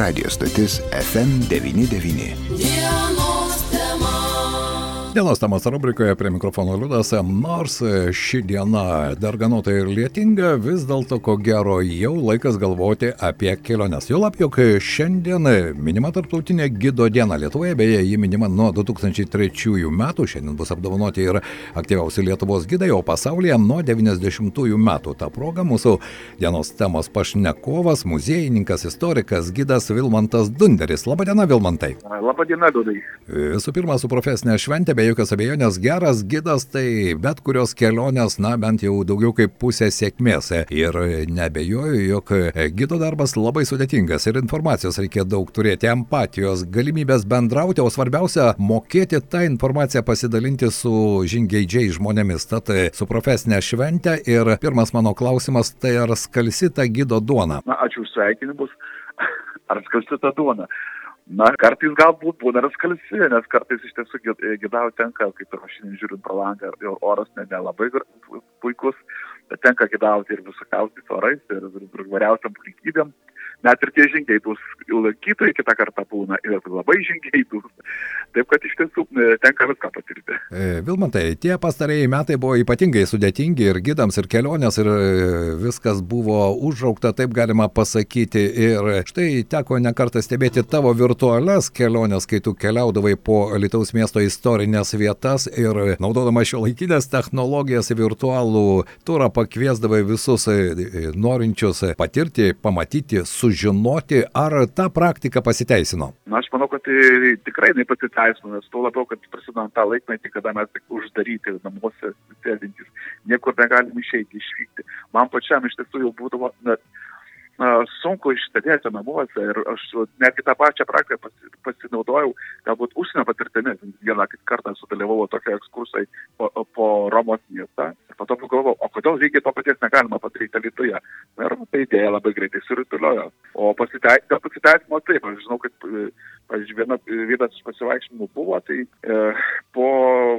radio stotis FM99. Dienos temos rubrikoje prie mikrofono Liudas, nors ši diena darganota ir lietinga, vis dėlto ko gero jau laikas galvoti apie keliones. Jau lab, jog šiandien minima tarptautinė gido diena Lietuvoje, beje, ji minima nuo 2003 metų, šiandien bus apdovanoti ir aktyviausi Lietuvos gidai, o pasaulyje nuo 90 metų. Ta proga mūsų dienos temos pašnekovas, muziejininkas, istorikas, gidas Vilmantas Dunderis. Labadiena, Vilmantai. Labadiena, Dudai. Visų pirma, su profesinė šventė be jokios abejonės geras gidas tai bet kurios kelionės, na bent jau daugiau kaip pusė sėkmės. Ir nebejoju, jog gido darbas labai sudėtingas ir informacijos reikia daug turėti, empatijos, galimybės bendrauti, o svarbiausia mokėti tą informaciją pasidalinti su žingeidžiai žmonėmis. Tad su profesinė šventė ir pirmas mano klausimas tai ar skalsi ta gido duona? Na, ačiū už sveikinimus. Ar skalsi ta duona? Na kartais galbūt būna ir skalsi nes kartais iš tiesų gid gidaut tenka kaip ir šiandien žiūrint pro langą ir oras ne nelabai puikus bet tenka gidauti ir visokiausiais orais ir įvairiausiom aplinkybėm net ir tie žingeidūs lankytojai kitą kartą būna ir labai žingeidūs. Taip kad iš tiesų e, tenka viską patirti. E, Vilmantai, tie pastarėjai metai buvo ypatingai sudėtingi ir gidams, ir kelionės, ir e, viskas buvo užraukta, taip galima pasakyti. Ir štai teko nekartą stebėti tavo virtualias keliones, kai tu keliaudavai po Lietuvos miesto istorinės vietas ir naudodama šio laikinės technologijas virtualų turą pakviesdavai visus norinčius patirti, pamatyti, su sužinoti, ar ta praktika pasiteisino? Na, aš manau, kad tai tikrai nepasiteisino, nes tuo labiau, kad prasidant tą laikmetį, kada mes tik uždaryti namuose sėdintys, niekur negalim išeiti, išvykti. Man pačiam iš tiesų jau būdavo, net sunku išstebėti namuose ir aš netgi tą pačią praktiką pasi, pasinaudojau, galbūt užsienio patirtimi. Vieną kartą sudalyvavau tokia ekskursai po, po Romos miestą ir po to pagalvojau, o kodėl lygiai to paties negalima padaryti Lietuvoje. Ir ta idėja labai greitai surituliojo. O pasiteisimo taip, aš žinau, kad, pavyzdžiui, viena, vienas iš pasivaikščiojimų buvo, tai e, po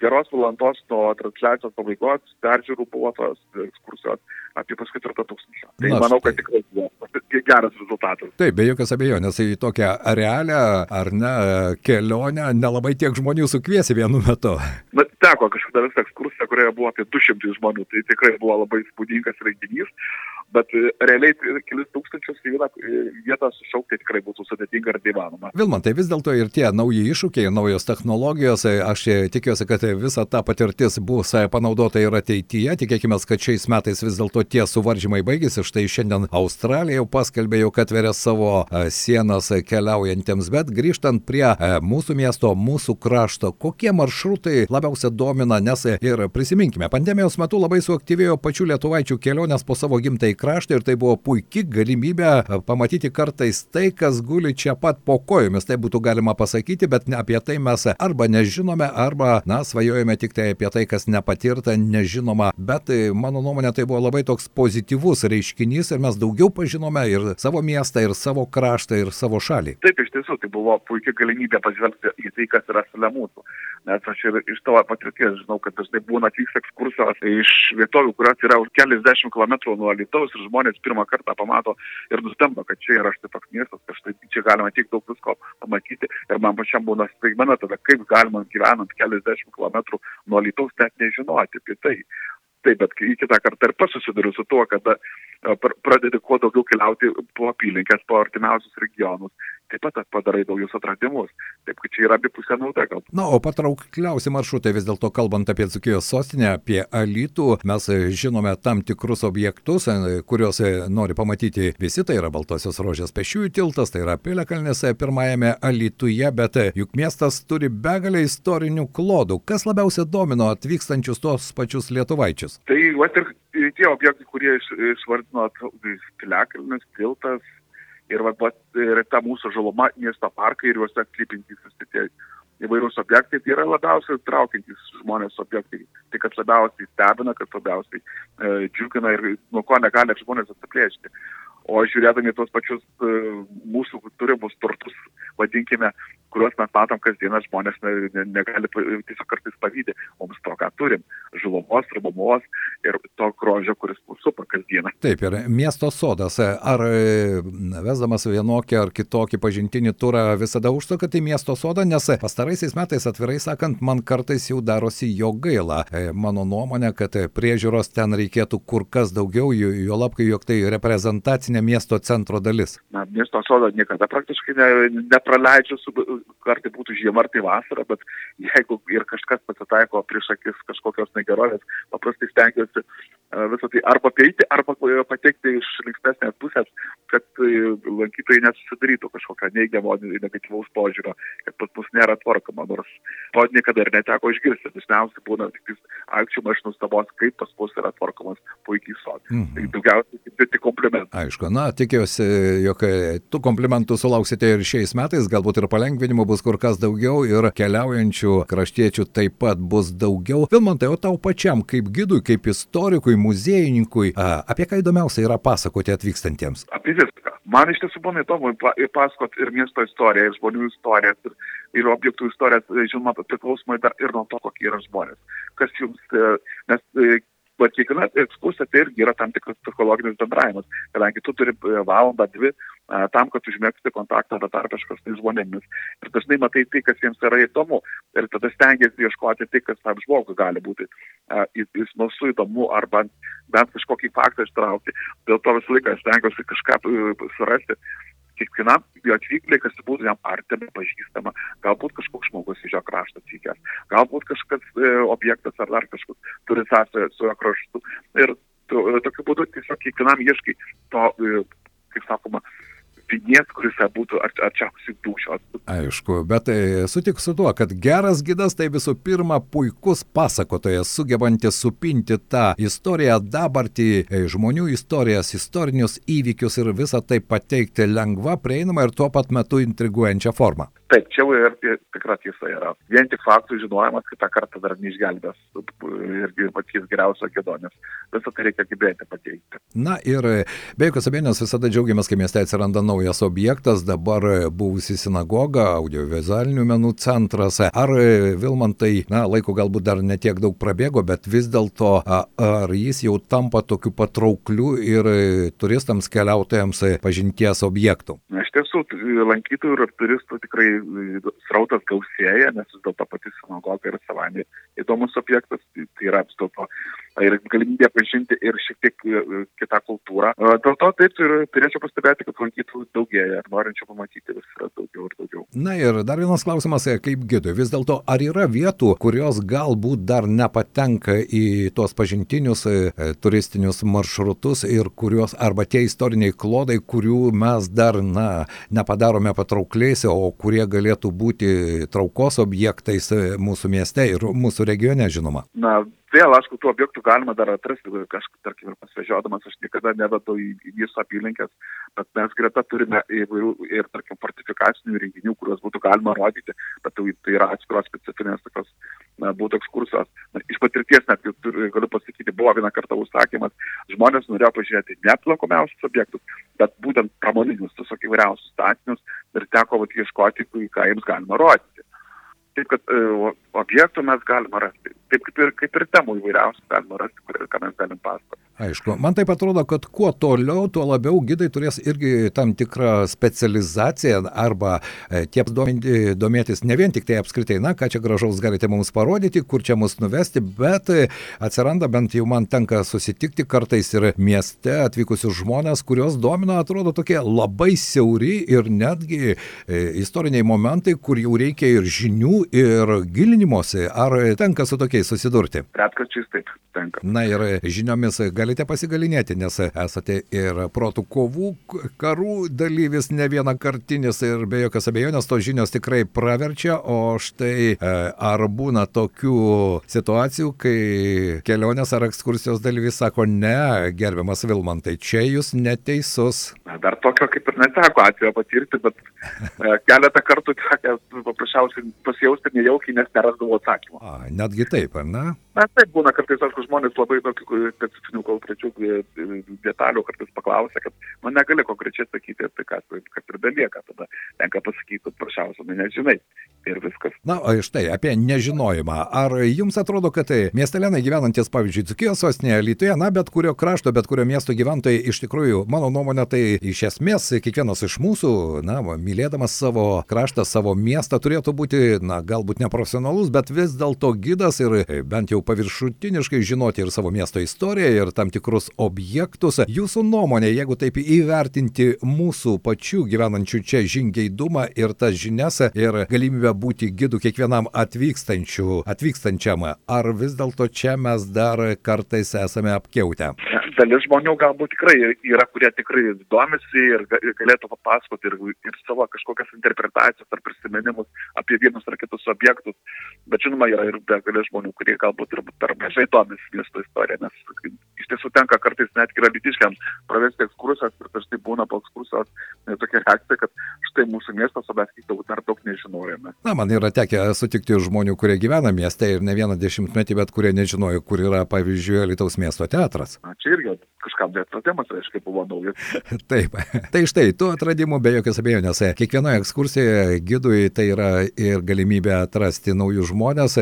geros valandos nuo transliacijos pabaigos peržiūrų buvo tos ekskursijos apie pusketvirto tūkstančio. Tai Na, manau, kad tikrai buvo geras rezultatas. Taip, be jokios abejonės, į tokią realią ar ne kelionę nelabai tiek žmonių sukviesi vienu metu. Na, teko kažkada visą ekskursiją, kurioje buvo apie 200 žmonių, tai tikrai buvo labai spūdingas renginys bet e, realiai kelis tūkstančius į vieną e, vietą sušaukti tikrai būtų sudėtinga ir neįmanoma. Vilmantai, vis dėlto ir tie nauji iššūkiai, naujos technologijos, e, aš tikiuosi, kad visa ta patirtis bus panaudota ir ateityje. Tikėkime, kad šiais metais vis dėlto tie suvaržymai baigėsi. Štai šiandien Australija jau paskelbė, jau kad veria savo sienas keliaujantiems, bet grįžtant prie mūsų miesto, mūsų krašto, kokie maršrutai labiausia domina, nes ir prisiminkime, pandemijos metu labai suaktyvėjo pačių lietuvaičių kelionės po savo gimtai kraštą ir tai buvo puikia galimybė e, pamatyti kartais tai, kas guli čia pat po kojomis, tai būtų galima pasakyti, bet apie tai mes arba nežinome, arba, na, svajojame tik tai apie tai, kas nepatirta, nežinoma, bet e, mano nuomonė tai buvo labai toks pozityvus reiškinys ir mes daugiau pažinome ir savo miestą, ir savo kraštą, ir savo šalį. Taip, iš tiesų, tai buvo puikia galimybė pažvelgti į tai, kas yra šalia mūsų. Nes aš ir iš tavo patirties žinau, kad dažnai būna atvyks ekskursijos iš vietovių, kurios yra už keliasdešimt kilometrų nuo Lietuvos ir žmonės pirmą kartą pamato ir nustemba, kad čia yra štai toks miestas, kad štai čia galima tiek daug visko pamatyti. Ir man pačiam būna staigmena tada, kaip galima gyvenant keliasdešimt kilometrų nuo Lietuvos net nežinoti apie tai. Taip, bet kai kitą kartą ir pats susiduriu su tuo, kada pradedi kuo daugiau keliauti po apylinkės, po artimiausius regionus, taip pat padarai naujus atradimus. Taip, kad čia yra abipusė nauda gal. Na, o patraukliausi maršrutai vis dėlto kalbant apie Dzukijos sostinę, apie Alytų, mes žinome tam tikrus objektus, kuriuos nori pamatyti visi, tai yra Baltosios rožės pešiųjų tiltas, tai yra Pilekalnės pirmajame Alytuje, bet juk miestas turi begalę istorinių klodų. Kas labiausiai domino atvykstančius tos pačius lietuvaičius? Tai, va, ir tie objektai, kurie išvardinot, Pilekalnės tiltas, ir, va, va, ir ta mūsų žaluma miesto parkai ir juose klipintys visi tie įvairūs objektai, tai yra labiausiai traukiantys žmonės objektai. Tai, kas labiausiai stebina, kas labiausiai e, džiugina ir nuo ko negali žmonės atsiplėšti. O žiūrėdami tuos pačius e, mūsų turimus turtus, vadinkime, kuriuos mes matom kasdieną, žmonės ne, ne, negali tiesiog kartais pavydė mums to, ką turim - žalumos, ramumos ir to grožio, kuris mūsų supa kasdieną. Taip, ir miesto sodas, ar e, vesdamas vienokį ar kitokį pažintinį turą visada užsukate į miesto sodą, nes pastaraisiais metais, atvirai sakant, man kartais jau darosi jo gaila. E, mano nuomonė, kad priežiūros ten reikėtų kur kas daugiau, jo lapkai, jog tai reprezentacinė miesto centro dalis. Na, miesto sodo niekada praktiškai ne, nepraleidžiu su ar tai būtų žiema, ar tai vasara, bet jeigu ir kažkas pasitaiko prieš akis kažkokios negerovės, paprastai stengiuosi e, visą tai arba peiti, arba patekti iš linksmesnės pusės, kad e, lankytojai nesusidarytų kažkokią neigiamą, negatyvaus požiūrio, kad pas mus nėra tvarkoma, nors to niekada ir neteko išgirsti. Dažniausiai būna tik akčių mašinų stabos, kaip pas mus yra tvarkomas puikiai sodas. Mm -hmm. Tai daugiausiai tik komplimentai. Aišku, na, tikiuosi, jog tų komplimentų sulauksite ir šiais metais, galbūt ir palengvinimų bus kur kas daugiau ir keliaujančių kraštiečių taip pat bus daugiau. Vilmantai, o tau pačiam kaip gidui, kaip istorikui, muziejininkui, a, apie ką įdomiausia yra pasakoti atvykstantiems? Apie viską. Man iš tiesų būna įdomu pasakoti ir miesto istoriją, ir žmonių istorijas, ir, ir objektų istorijas, žinoma, priklausomai dar ir nuo to, kokie yra žmonės. Kas jums, e, nes e, bet kiekviena ekskursija tai irgi yra tam tikras psichologinis bendravimas, kadangi tu turi e, valandą, dvi tam, kad užmėgsti kontaktą betarpiškas su žmonėmis. Ir dažnai matai tai, kas jiems yra įdomu. Ir tada stengiasi ieškoti tai, kas tam žmogui gali būti įsmalsu, įdomu arba bent kažkokį faktą ištraukti. Dėl to visą laiką stengiuosi kažką e, surasti kiekvienam jo atvykėliai, kas būtų jam artima, pažįstama, galbūt kažkoks žmogus iš jo krašto atvykęs, galbūt kažkas e, objektas ar dar kažkas turi sąsąją su jo kraštu. Ir to, tokiu būdu tiesiog kiekvienam ieškai to, e, kaip sakoma, vinies, kuris būtų arčiausiai dūšios. Aišku, bet e, sutik su tuo, kad geras gidas tai visų pirma puikus pasakotojas, sugebantis supinti tą istoriją, dabartį, e, žmonių istorijas, istorinius įvykius ir visą tai pateikti lengva, prieinama ir tuo pat metu intriguojančią formą. Taip, čia ir, ir tikra tiesa yra. Vien tik faktų žinojimas kitą kartą dar neišgelbės irgi patys geriausio gėdonės. Visą tai reikia gebėti pateikti. Na ir be jokios abejonės visada džiaugiamės, kai mieste atsiranda naujas objektas, dabar buvusi sinagoga, audiovizualinių menų centras. Ar Vilmantai, na, laiko galbūt dar netiek daug prabėgo, bet vis dėlto ar jis jau tampa tokiu patraukliu ir turistams, keliautojams pažinties objektų? Na, iš tiesų, lankytojų ir turistų tikrai srautas gausėja, nes vis dėlto pati sinagoga yra savami įdomus objektas, tai, tai yra vis dėlto ir galimybė pažinti ir šiek tiek e, kitą kultūrą. E, dėl to taip ir turėčiau pastebėti, kad lankytojų daugėja ir norinčių pamatyti vis yra daugiau ir daugiau. Na ir dar vienas klausimas, e, kaip gidui, vis dėlto ar yra vietų, kurios galbūt dar nepatenka į tuos pažintinius turistinius maršrutus ir kurios arba tie istoriniai klodai, kurių mes dar, na, nepadarome patraukliais, o kurie galėtų būti traukos objektais mūsų mieste ir mūsų regione, žinoma? Na, vėl, aišku, tų objektų galima dar atrasti, kažkaip, tarkim, ir pasvežiodamas, aš niekada nevedu į, į jūsų apylinkės, bet mes greta turime įvairių ir, tarkim, fortifikacinių renginių, kuriuos būtų galima rodyti, bet tai, tai yra atskiros specifinės tokios, na, būtų ekskursijos. Na, iš patirties net galiu pasakyti, buvo vieną kartą užsakymas, žmonės norėjo pažiūrėti net lankomiausius objektus, bet būtent pramoninius, tiesiog įvairiausius statinius ir teko vat, ieškoti, ką jiems galima rodyti. Taip, kad e, objektų mes galime rasti. Taip kaip ir, kaip ir temų įvairiausių galima rasti, kur, ką mes galim pasakoti. Aišku, man taip atrodo, kad kuo toliau, tuo labiau gidai turės irgi tam tikrą specializaciją arba e, tiems domėtis ne vien tik tai apskritai, na, ką čia gražaus galite mums parodyti, kur čia mus nuvesti, bet e, atsiranda bent jau man tenka susitikti kartais ir mieste atvykusius žmonės, kurios domina, atrodo, tokie labai siauri ir netgi e, istoriniai momentai, kur jau reikia ir žinių, ir gilinimosi. Ar tenka su tokiais susidurti? Retkarčiais taip, tenka. Na ir žiniomis galite pasigalinėti, nes esate ir protų kovų, karų dalyvis ne vieną kartinis ir be jokios abejonės tos žinios tikrai praverčia, o štai e, ar būna tokių situacijų, kai kelionės ar ekskursijos dalyvis sako, ne, gerbiamas Vilmantai, čia jūs neteisus. Dar tokio kaip ir neteko atveju patirti, bet e, keletą kartų teko paprasčiausiai pasijausti nejaukiai, nes nerasdavau atsakymą. A, netgi taip, ar ne? Na taip būna kartais, aišku, žmonės labai tokių specifinių konkrečių e, detalių kartais paklausia, kad nu, negali konkrečiai sakyti, tai kas, kas ir belieka, tada tenka pasakyti, kad prašiausiai, nu nežinai. Ir viskas. Na, o štai apie nežinojimą. Ar jums atrodo, kad tai miestelėnai gyvenantis, pavyzdžiui, Dzukijos sostinėje, Lietuvoje, na, bet kurio krašto, bet kurio miesto gyventojai, iš tikrųjų, mano nuomonė, tai iš esmės kiekvienas iš mūsų, na, mylėdamas savo kraštą, savo miestą, turėtų būti, na, galbūt neprofesionalus, bet vis dėlto gydas ir bent jau paviršutiniškai žinoti ir savo miesto istoriją, ir tam tikrus objektus. Jūsų nuomonė, jeigu taip įvertinti mūsų pačių gyvenančių čia žingeidumą ir tas žinias ir galimybę būti gidu kiekvienam atvykstančiam, ar vis dėlto čia mes dar kartais esame apkeutę? Dalis žmonių galbūt tikrai yra, kurie tikrai domisi ir galėtų papasakoti ir, ir savo kažkokias interpretacijas ar prisiminimus apie vienus ar kitus objektus, bet žinoma yra ir begalė žmonių, kurie galbūt turbūt per mažai domisi miesto istorija, nes iš tiesų tenka kartais net ir abitiškiams pravesti ekskursijas ir dažnai būna po ekskursijos tokia reakcija, kad štai mūsų miestas, o mes daug, dar daug nežinojame. Na, man yra tekę sutikti žmonių, kurie gyvena mieste ir ne vieną dešimtmetį, bet kurie nežinojo, kur yra, pavyzdžiui, Lietuvos miesto teatras. Na, čia irgi kažkam tai atradimas, reiškia, buvo naujas. Taip. Tai štai, tų atradimų be jokios abejonės. Kiekvienoje ekskursijoje gidui tai yra ir galimybė atrasti naujus žmonės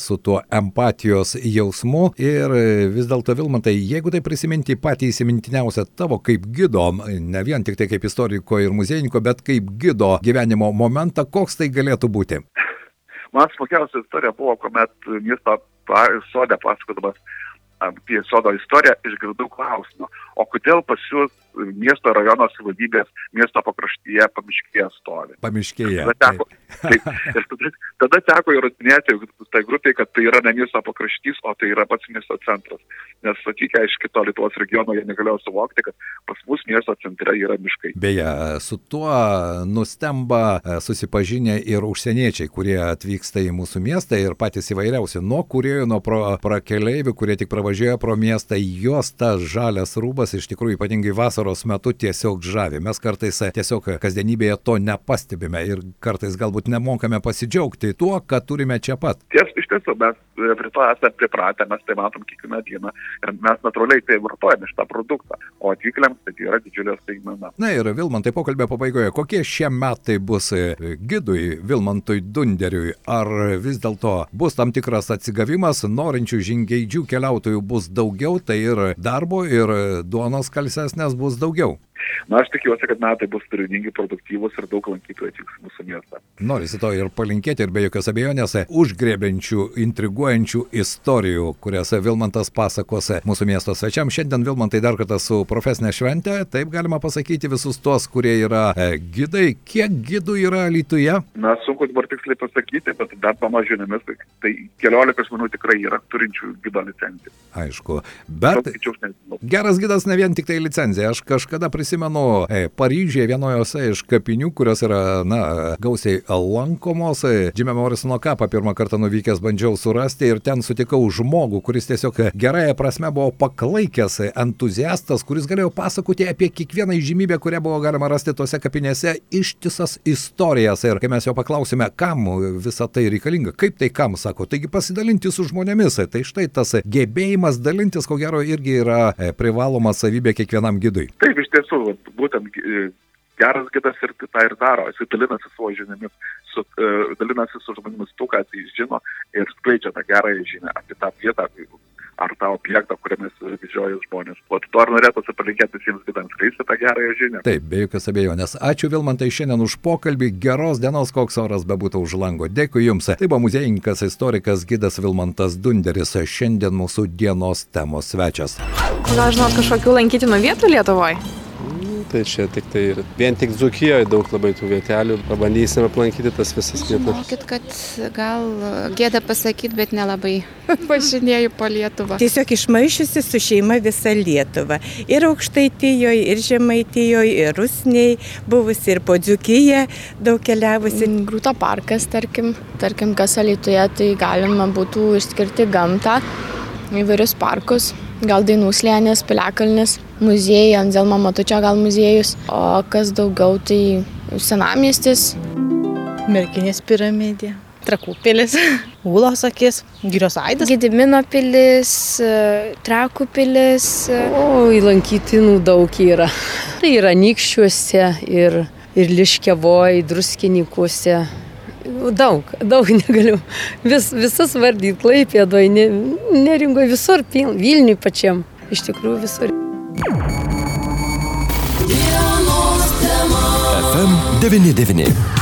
su tuo empatijos jausmu. Ir vis dėlto, Vilmantai, jeigu tai prisiminti patį įsimintiniausią tavo kaip gido, ne vien tik tai kaip istoriko ir muziejininko, bet kaip gido gyvenimo momentą, koks tai galėtų būti? Man smagiausia istorija buvo, kuomet miesto sodė pasakodamas apie sodo istoriją išgirdau klausimą, o kodėl pas jūs miesto rajono savivaldybės miesto pakraštyje pamiškėje stovi. Pamiškėje. Tada teko, tai, ir tada, tada teko įrodinėti tai grupiai, kad tai yra ne miesto pakraštys, o tai yra pats miesto centras. Nes atvykę iš kito Lietuvos regiono jie negalėjo suvokti, kad pas mus miesto centre yra miškai. Beje, su tuo nustemba e, susipažinę ir užsieniečiai, kurie atvyksta į mūsų miestą ir patys įvairiausi, nuo kuriejų, nuo prakeleivių, kurie tik pravažiuoja pro miestą, jos tas žalias rūbas iš tikrųjų ypatingai vasaros metu tiesiog žavi. Mes kartais tiesiog kasdienybėje to nepastebime ir kartais galbūt nemokame pasidžiaugti tuo, ką turime čia pat. Ties, iš tiesų, mes prie to esame pripratę, mes tai matom kiekvieną dieną ir mes natūraliai tai vartojame šitą produktą, o atvykėliams tai yra didžiulė staigmena. Na ir Vilmantai pokalbio pabaigoje, kokie šie metai bus gidui Vilmantui Dunderiui? Ar vis dėlto bus tam tikras atsigavimas, norinčių žingeidžių keliautojų bus daugiau, tai ir darbo, ir duonos kalsesnės bus daugiau? Na, aš tikiuosi, kad metai bus turiningi, produktyvūs ir daug lankytojų atvyks mūsų miestą. Norisi to ir palinkėti ir be jokios abejonės užgrėbiančių, intriguojančių istorijų, kurias Vilmantas pasakos mūsų miesto svečiam. Šiandien Vilmantai dar kartą su profesinė šventė, taip galima pasakyti visus tuos, kurie yra e, gidai. Kiek gidų yra Lietuvoje? Na, sunku dabar tiksliai pasakyti, bet dar pamažinėmis, tai, tai keliolika žmonių tikrai yra turinčių gido licenciją. Aišku, bet geras gidas ne vien tik tai licencija. Aš kažkada prisimenu prisimenu, e, Paryžiuje vienojose iš kapinių, kurios yra, na, gausiai lankomos, Džimė Morisono kapą pirmą kartą nuvykęs bandžiau surasti ir ten sutikau žmogų, kuris tiesiog gerąją prasme buvo paklaikęs entuziastas, kuris galėjo pasakoti apie kiekvieną įžymybę, kurią buvo galima rasti tose kapinėse, ištisas istorijas. Ir kai mes jo paklausime, kam visa tai reikalinga, kaip tai kam, sako, taigi pasidalinti su žmonėmis. Tai štai tas gebėjimas dalintis, ko gero, irgi yra e, privaloma savybė kiekvienam gidui. Taip, iš tiesų, būtent e, geras gidas ir tą ir daro, jis dalinasi savo žiniomis, su, uh, dalinasi su žmonėmis tų, ką jis žino ir skleidžia tą gerąją žinią apie tą vietą ar tą objektą, kuriame didžioji žmonės. O to ar norėtųsi palinkėti visiems gidams skleisti tą gerąją žinią. Taip, be jokios abejonės. Ačiū Vilmantai šiandien už pokalbį, geros dienos, koks oras bebūtų už lango. Dėkui Jums. Tai buvo muziejininkas, istorikas, gidas Vilmantas Dunderis, šiandien mūsų dienos temos svečias. Gal žinot kažkokių lankytinų vietų Lietuvoje? Tai čia tik tai ir vien tik Dzukijoje daug labai tų vietelių, pabandysime aplankyti tas visas vietas. Žinokit, kad gal gėda pasakyti, bet nelabai važinėjau po Lietuvą. Tiesiog išmaišiusi su šeima visą Lietuvą. Ir aukštaitijoje, ir žemaitijoje, ir rusniai, buvusi ir po Dzukiją, daug keliavusi. Mm, Grūto parkas, tarkim, tarkim, kas Alitoje, tai galima būtų išskirti gamtą, įvairius parkus gal dainų slėnis, piliakalnis, muziejai, Anzelmo Matučio gal muziejus, o kas daugiau tai senamiestis. Merkinės piramidė. Trakų pilis, Ūlos akis, Girios aidas. Gedimino pilis, Trakų pilis. O, lankytinų daug yra. Tai yra Nikščiuose ir, ir Liškiavoje, Druskinikuose. Daug, daug negaliu. Vis, visas vardyt, Klaipėdoje, ne, neringoje, visur, Vilniui pačiam. Iš tikrųjų visur. FM 99.